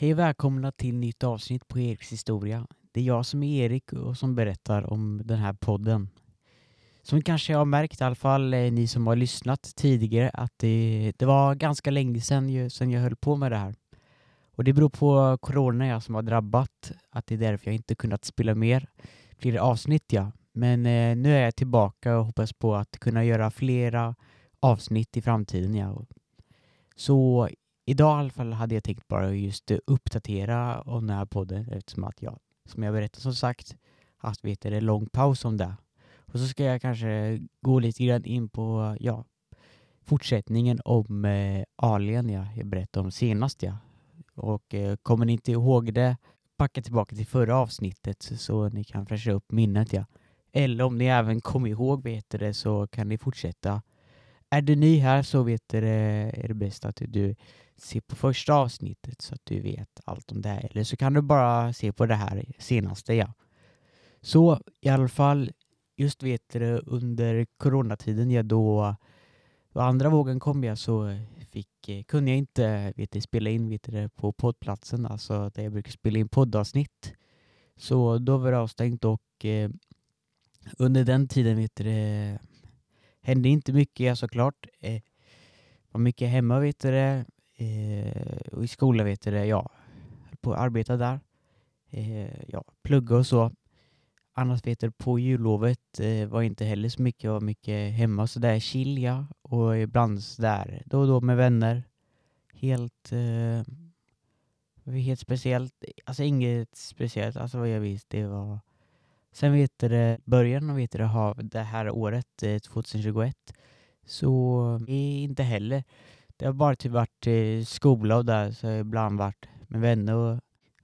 Hej och välkomna till nytt avsnitt på Eriks historia. Det är jag som är Erik och som berättar om den här podden. Som kanske har märkt, i alla fall eh, ni som har lyssnat tidigare, att det, det var ganska länge sedan, ju- sedan jag höll på med det här. Och det beror på corona ja, som har drabbat, att det är därför jag inte kunnat spela mer, fler avsnitt ja. Men eh, nu är jag tillbaka och hoppas på att kunna göra flera avsnitt i framtiden ja. Så idag i alla fall hade jag tänkt bara just eh, uppdatera om den här podden eftersom att jag, som jag berättade som sagt, haft vet det, en lång paus om det. Och så ska jag kanske gå lite grann in på, ja, fortsättningen om eh, Alien ja, jag berättade om senast ja. Och eh, kommer ni inte ihåg det, backa tillbaka till förra avsnittet så, så ni kan fräscha upp minnet ja. Eller om ni även kommer ihåg vet det så kan ni fortsätta. Är du ny här så vet du det, är det bäst att du se på första avsnittet så att du vet allt om det här. Eller så kan du bara se på det här senaste, ja. Så i alla fall, just vet du under coronatiden, ja då, då andra vågen kom jag så fick, eh, kunde jag inte vet du, spela in vet du, på poddplatsen, alltså där jag brukar spela in poddavsnitt. Så då var det avstängt och eh, under den tiden vet du, det hände inte mycket ja, såklart. Eh, var mycket hemma vet du det. Eh, och i skolan vet du det, ja, höll på att arbeta där. Eh, ja, plugga och så. Annars vet du, på jullovet eh, var inte heller så mycket, var mycket hemma så där chill ja. Och ibland där då och då med vänner. Helt, eh, helt speciellt, alltså inget speciellt, alltså vad jag visste det var Sen vet du det, början vet du det, av det här året, eh, 2021, så är inte heller det har bara typ varit eh, skola och där, så har jag ibland varit med vänner och,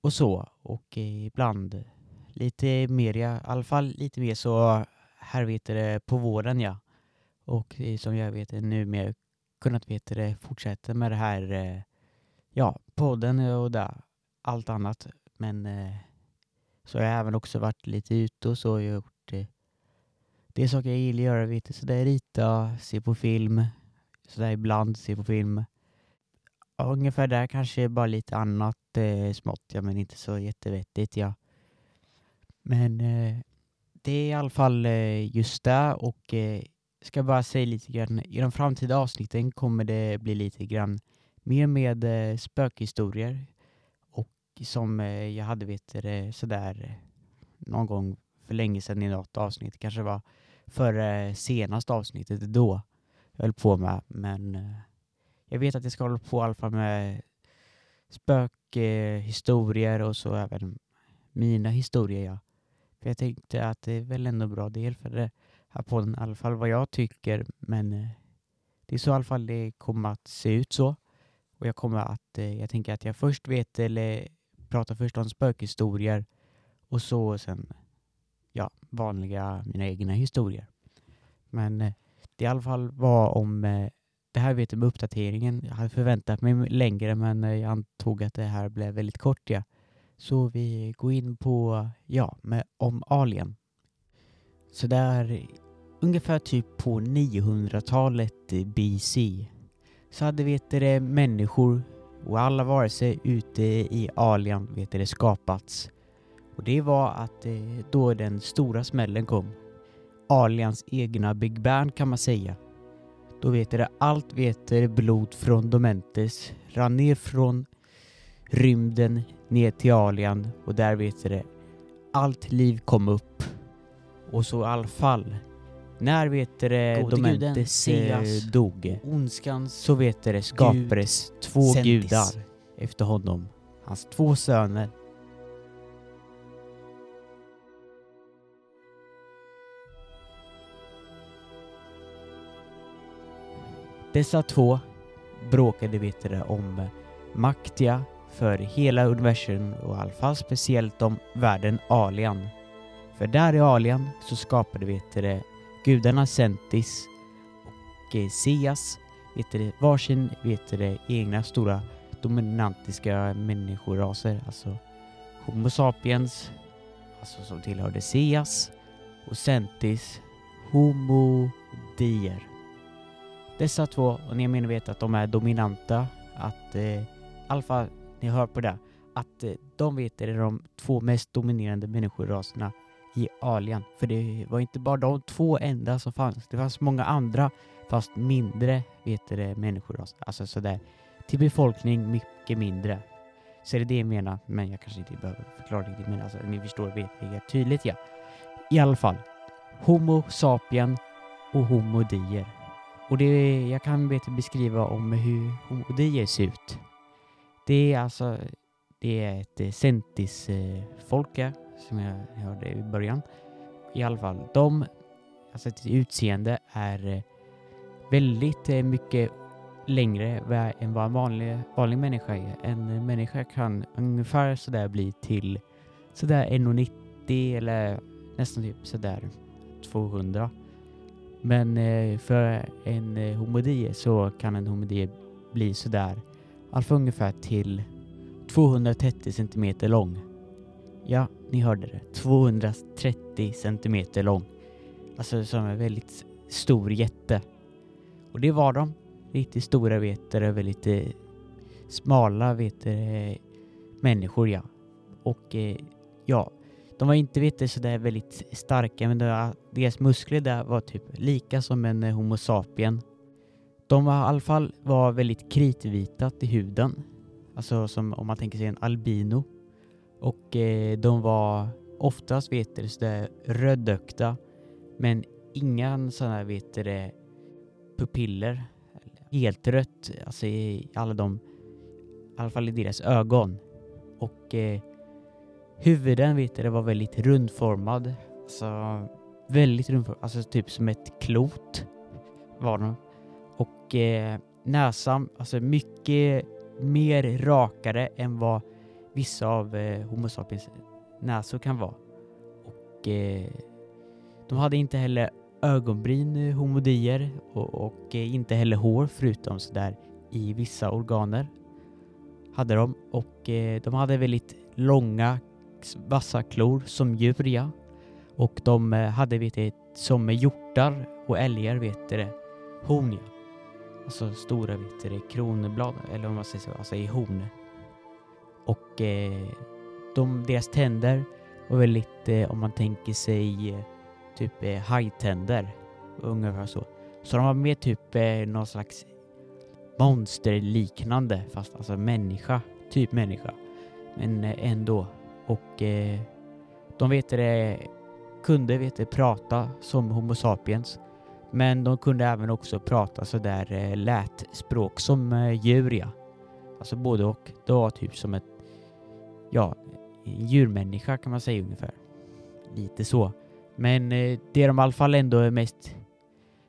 och så. Och eh, ibland lite mer, ja, i alla fall lite mer så här vet det, på våren ja. Och eh, som jag vet nu mer kunnat vet det, fortsätta med det här, eh, ja, podden och där, allt annat. Men så har jag även också varit lite ute och så har jag gjort eh, det är saker jag gillar att göra, vet du, så det är rita, se på film, sådär ibland, se på film. Ja, ungefär där kanske bara lite annat eh, smått, ja, men inte så jättevettigt. Ja. Men eh, det är i alla fall eh, just det och eh, ska bara säga lite grann, i de framtida avsnitten kommer det bli lite grann mer med eh, spökhistorier och som eh, jag hade vet du, det, sådär eh, någon gång för länge sedan i något avsnitt, kanske var före eh, senaste avsnittet då jag höll på med. Men eh, jag vet att jag ska hålla på i alla fall med spökhistorier eh, och så även mina historier. Ja. För jag tänkte att det är väl ändå bra del för det här podden, i alla fall vad jag tycker. Men eh, det är så i alla fall det kommer att se ut så. Och jag kommer att, jag tänker att jag först vet eller pratar först om spökhistorier och så sen ja, vanliga mina egna historier. Men eh, det i alla fall var om eh, det här vet jag med uppdateringen. Jag hade förväntat mig längre men eh, jag antog att det här blev väldigt kort. Ja. Så vi går in på, ja, med, om Alien. Så där ungefär typ på 900-talet BC så hade vet du, det, människor och alla varelser ute i Alien vet du, det, skapats. Och det var att eh, då den stora smällen kom aliens egna Big Bang kan man säga. Då vet det allt vet det blod från Domentes rann ner från rymden ner till Alien och där vet det allt liv kom upp. Och så i alla fall när vet det guden, Domentes eh, dog Ondskans så vet det skapades två Sentis. gudar efter honom. Hans två söner Dessa två bråkade vet om Maktia för hela universum och i alla fall speciellt om världen Alien. För där i Alien så skapade vet gudarna Sentis och eh, Seas varsin vet egna stora dominantiska människoraser, alltså Homo sapiens, alltså som tillhörde Seas och Sentis, Homo dier. Dessa två, och ni menar vet att de är dominanta, att eh, alfa, ni hör på det, att eh, de vet är de två mest dominerande människoraserna i alien. För det var inte bara de två enda som fanns. Det fanns många andra fast mindre vet det, människoraser. Alltså sådär till befolkning mycket mindre. Så är det det jag menar, men jag kanske inte behöver förklara riktigt, men alltså ni förstår vet det tydligt ja. I alla fall, Homo sapien och Homo dier. Och det, jag kan vet, beskriva om hur homodier ser ut. Det är alltså det är ett eh, centisfolke eh, som jag hörde i början. I alla fall, de, alltså ett utseende är eh, väldigt mycket längre än vad en vanlig, vanlig människa är. En människa kan ungefär sådär bli till sådär 1,90 eller nästan typ sådär 200. Men eh, för en eh, homodie så kan en homodie bli sådär, alltså ungefär till 230 centimeter lång. Ja, ni hörde det. 230 centimeter lång. Alltså som en väldigt stor jätte. Och det var de. Riktigt stora vetare, väldigt eh, smala vetare, eh, människor ja. Och eh, ja, de var inte vet sådär väldigt starka men deras muskler där var typ lika som en eh, Homo sapien. De var i alla fall var väldigt kritvita till huden Alltså som om man tänker sig en albino. Och eh, de var oftast vet du, sådär rödökta men inga sådana vet du, pupiller. Helt rött, alltså i alla de, i alla fall i deras ögon. Och eh, huvuden vet jag, var väldigt rundformad. Alltså väldigt rundformad, alltså typ som ett klot var de. Och eh, näsan, alltså mycket mer rakare än vad vissa av eh, Homo sapiens näsor kan vara. Och eh, de hade inte heller ögonbryn, eh, homodier, och, och eh, inte heller hår förutom sådär i vissa organer. Hade de. Och eh, de hade väldigt långa vassa klor som djur, ja. Och de eh, hade, vet du, som hjortar och älgar, vet du, horn, ja. Alltså stora vet du, kronblad, eller om man säger så, alltså i horn. Och eh, de, deras tänder var väldigt, eh, om man tänker sig eh, typ eh, hajtänder, ungefär så. Så de var mer typ eh, någon slags monsterliknande, fast alltså människa, typ människa. Men eh, ändå. Och eh, de vet det, kunde vet det, prata som Homo sapiens men de kunde även också prata sådär eh, lätspråk som eh, djur ja. Alltså både och. Det var typ som ett, ja, en djurmänniska kan man säga ungefär. Lite så. Men eh, det de i alla fall ändå är mest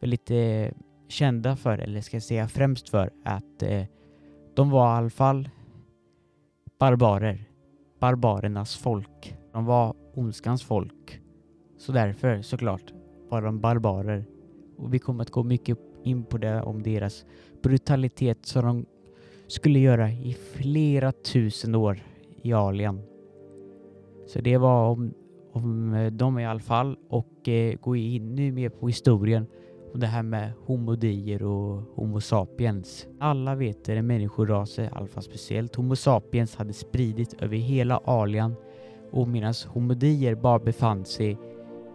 väldigt eh, kända för, eller ska jag säga främst för, att eh, de var i alla fall barbarer. Barbarernas folk. De var ondskans folk. Så därför såklart var de barbarer och vi kommer att gå mycket in på det om deras brutalitet som de skulle göra i flera tusen år i Alien. Så det var om, om eh, dem i alla fall och eh, gå in nu mer på historien och det här med homodier och Homo sapiens. Alla vet det, människoraser, i alla fall speciellt Homo sapiens, hade spridit över hela Alien och medan homodier bara befann sig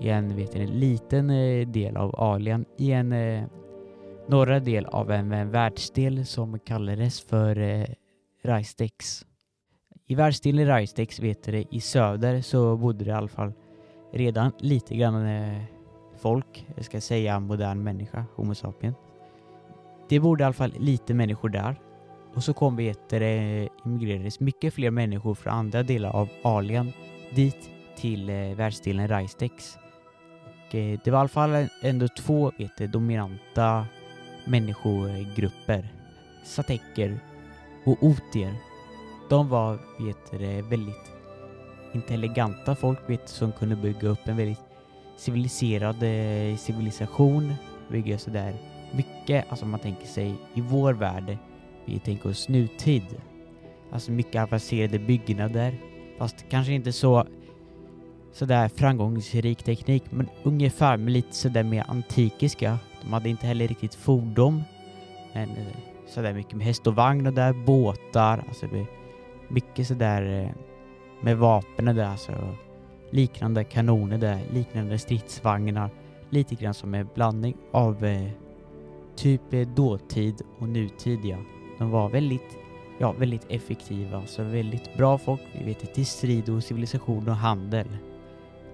i en, vet ni, liten eh, del av Alien i en eh, norra del av en, en världsdel som kallades för eh, Rajstex. I världsdelen Rajstex, vet ni, i söder så bodde det i alla fall redan lite grann eh, folk, jag ska säga modern människa, Homo sapien. Det bodde i alla fall lite människor där. Och så kom, vet det, immigrerades mycket fler människor från andra delar av Alien dit till eh, världsdelen Rajstex. Eh, det var i alla fall ändå två vet eh, dominanta människogrupper. Sateker och otier. De var vet väldigt intelligenta folk vet, som kunde bygga upp en väldigt civiliserad eh, civilisation. bygger sådär mycket, alltså man tänker sig i vår värld, vi tänker oss nutid. Alltså mycket avancerade byggnader. Fast kanske inte så sådär framgångsrik teknik, men ungefär med lite sådär mer antikiska. De hade inte heller riktigt fordon, men eh, sådär mycket med häst och vagn och där, båtar, alltså mycket sådär eh, med vapen och där, alltså liknande kanoner där, liknande stridsvagnar, lite grann som en blandning av eh, typ eh, dåtid och nutid ja. De var väldigt, ja, väldigt effektiva, alltså väldigt bra folk, vi vet till strid och civilisation och handel.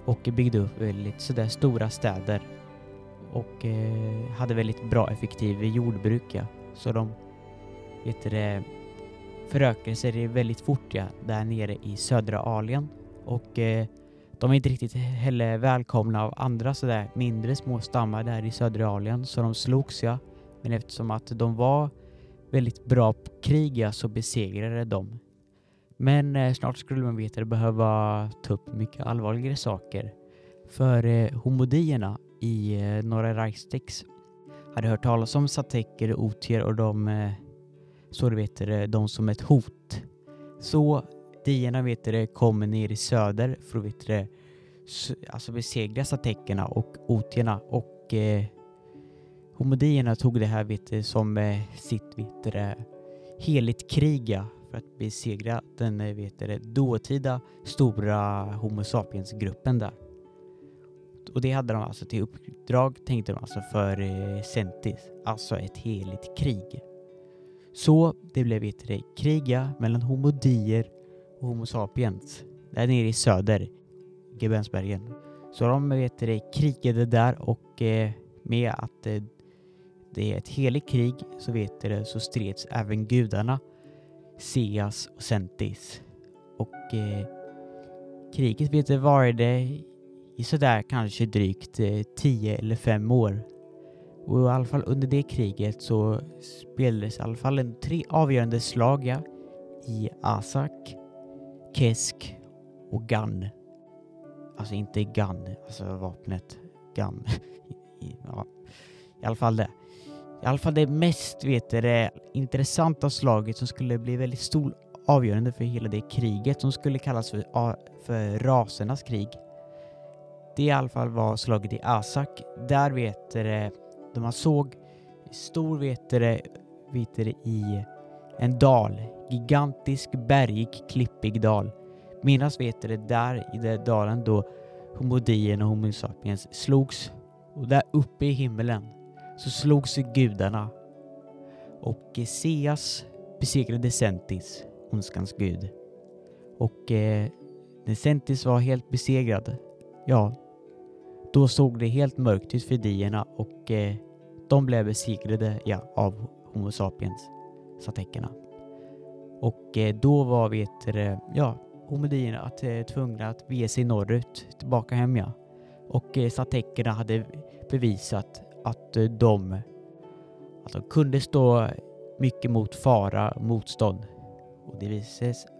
Och byggde upp väldigt sådär stora städer. Och eh, hade väldigt bra effektiv jordbruk ja. Så de, vet det, förökade sig väldigt fort ja, där nere i södra Alien. Och eh, de är inte riktigt heller välkomna av andra sådär mindre små stammar där i södra Alien, så de slogs ja. Men eftersom att de var väldigt bra på krig ja, så besegrade de. Men eh, snart skulle man veta behöva ta upp mycket allvarligare saker. För eh, homodierna i eh, norra Reichstex hade hört talas om sateker och otier och de eh, så det vet de som ett hot. Så dierna vet det, kommer ner i söder för att vet det, alltså besegra satekerna och otierna och eh, homodierna tog det här vet det, som eh, sitt vet det, heligt kriga för att besegra den eh, vet det, dåtida stora Homo sapiens-gruppen där. Och det hade de alltså till uppdrag, tänkte de alltså, för eh, Sentis, alltså ett heligt krig. Så det blev ett kriga mellan homodier och Homo sapiens där nere i söder, Gebensbergen. Så de vet det, krigade där och eh, med att eh, det är ett heligt krig så vet det så streds även gudarna Seas och Sentis. Och eh, kriget vet det, varade i sådär kanske drygt eh, 10 eller 5 år. Och i alla fall under det kriget så spelades i alla fall en tre avgörande slag i Asak, Kesk och Gun. Alltså inte Gun, alltså vapnet Gun. ja, I alla fall det. I alla fall det mest vet det, intressanta slaget som skulle bli väldigt stor avgörande för hela det kriget som skulle kallas för, för rasernas krig. Det i alla fall var slaget i Asak. Där vet det, de man såg stor vetere, vetere i en dal, gigantisk bergig klippig dal. Menas vet det där i den dalen då homodien och homo sapiens slogs och där uppe i himmelen så slogs gudarna och eh, Seas besegrade Sentis, ondskans gud. Och eh, när Sentis var helt besegrad, ja, då såg det helt mörkt ut för dierna och eh, de blev besegrade ja, av Homo sapiens, satekerna. Och eh, då var vet du, eh, ja, homodierna att, eh, tvungna att bege sig norrut, tillbaka hem ja. Och satekerna hade bevisat att de, att de kunde stå mycket mot fara och motstånd. Och det visade sig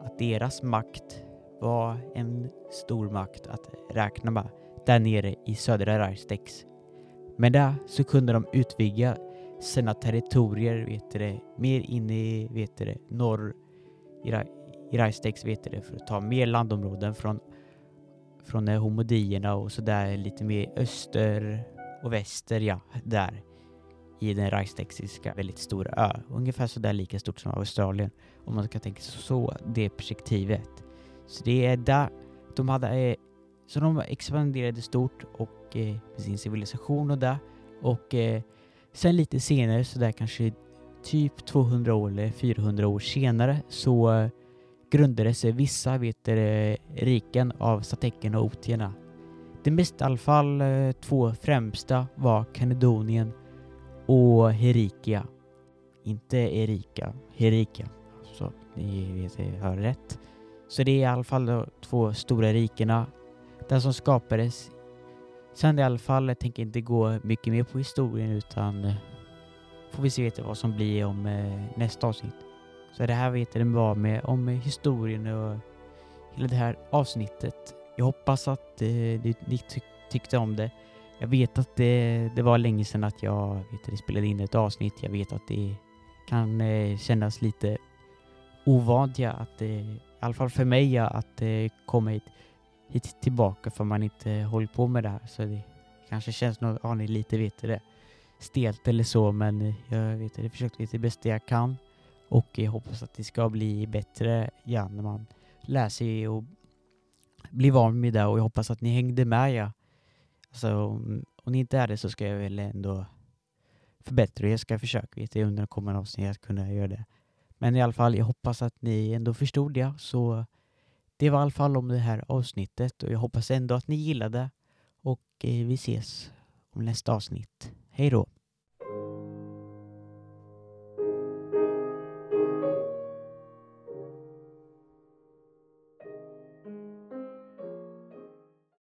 att deras makt var en stor makt att räkna med där nere i södra Reichstex. Men där så kunde de utvidga sina territorier, vet det, mer in i, vet det, norr i, i vet det, för att ta mer landområden från, från homodierna och sådär lite mer öster och väster, ja, där i den Reichstexiska väldigt stora ö. Ungefär sådär lika stort som Australien om man ska tänka så, det perspektivet. Så det är där de hade, eh, så de expanderade stort och med sin civilisation och där och eh, sen lite senare, så där kanske typ 200 år eller 400 år senare så eh, grundades vissa vet du, eh, riken av satekerna och otierna det mest i alla fall eh, två främsta var Kanedonien och Herikia. Inte Erika, Herikia. Så ni vet, jag hör rätt. Så det är i alla fall de två stora rikena. Den som skapades. Sen i alla fall, jag tänker inte gå mycket mer på historien utan eh, får vi se vet, vad som blir om eh, nästa avsnitt. Så det här vet jag var med om eh, historien och hela det här avsnittet jag hoppas att eh, ni tyck tyckte om det. Jag vet att det, det var länge sedan att jag vet, det spelade in ett avsnitt. Jag vet att det kan eh, kännas lite ovant, ja, att, eh, i alla fall för mig, ja, att eh, komma hit, hit tillbaka för man inte håller på med det här. Så det kanske känns något aning lite, vet det, stelt eller så, men jag vet det, jag lite det bästa jag kan. Och jag hoppas att det ska bli bättre igen när man lär sig och blir van med det och jag hoppas att ni hängde med. Ja. Alltså, om, om ni inte är det så ska jag väl ändå förbättra Jag ska försöka vet jag, under kommande avsnitt att kunna göra det. Men i alla fall, jag hoppas att ni ändå förstod det. Så det var i alla fall om det här avsnittet och jag hoppas ändå att ni gillade och eh, vi ses om nästa avsnitt. Hej då!